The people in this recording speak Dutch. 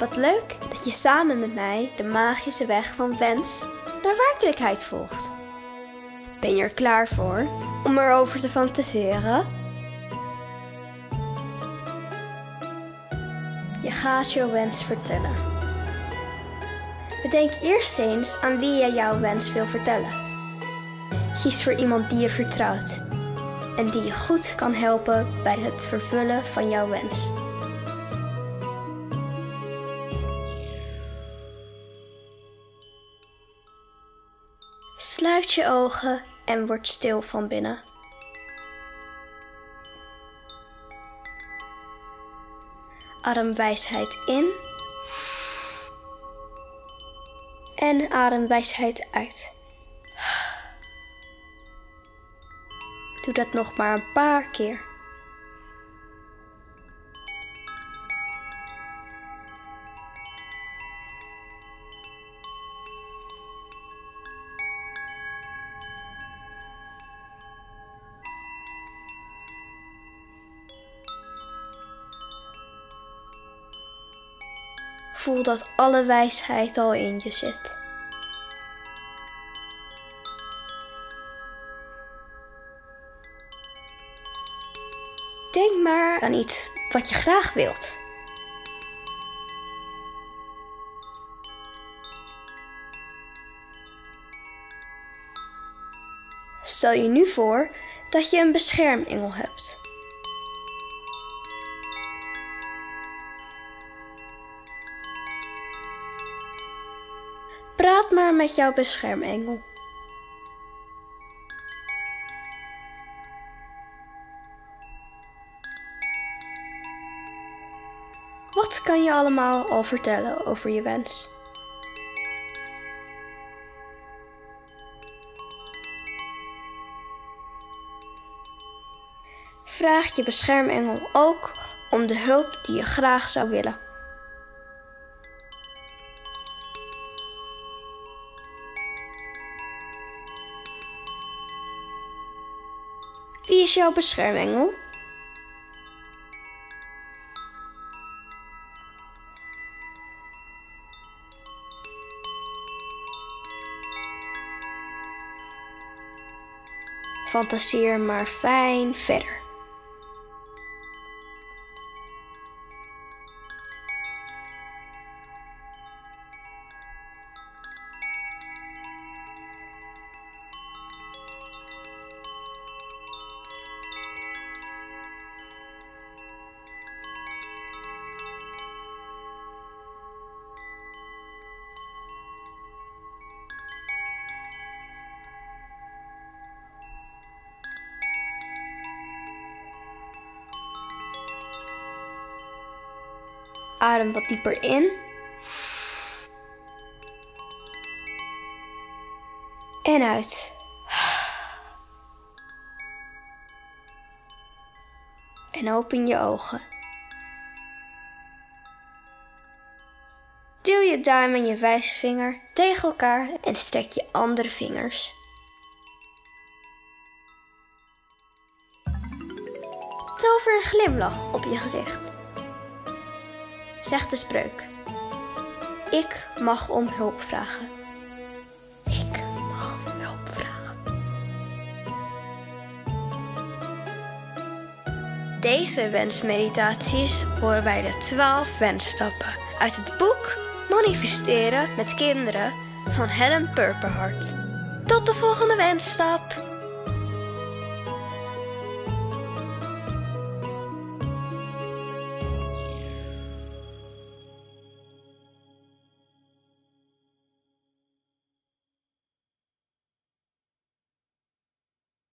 Wat leuk dat je samen met mij de magische weg van wens naar werkelijkheid volgt. Ben je er klaar voor om erover te fantaseren? Je gaat je wens vertellen. Bedenk eerst eens aan wie je jouw wens wil vertellen. Kies voor iemand die je vertrouwt en die je goed kan helpen bij het vervullen van jouw wens. Sluit je ogen en word stil van binnen. Adem wijsheid in en adem wijsheid uit. Doe dat nog maar een paar keer. Voel dat alle wijsheid al in je zit. Denk maar aan iets wat je graag wilt. Stel je nu voor dat je een beschermengel hebt. Praat maar met jouw beschermengel. Wat kan je allemaal al vertellen over je wens? Vraag je beschermengel ook om de hulp die je graag zou willen. Wie is jouw beschermengel? Fantaseer maar fijn verder. Adem wat dieper in. En uit. En open je ogen. Til je duim en je wijsvinger tegen elkaar en strek je andere vingers. Tover een glimlach op je gezicht. Zeg de spreuk. Ik mag om hulp vragen. Ik mag om hulp vragen. Deze wensmeditaties horen bij de 12 wensstappen uit het boek Manifesteren met kinderen van Helen Purperhart. Tot de volgende wensstap!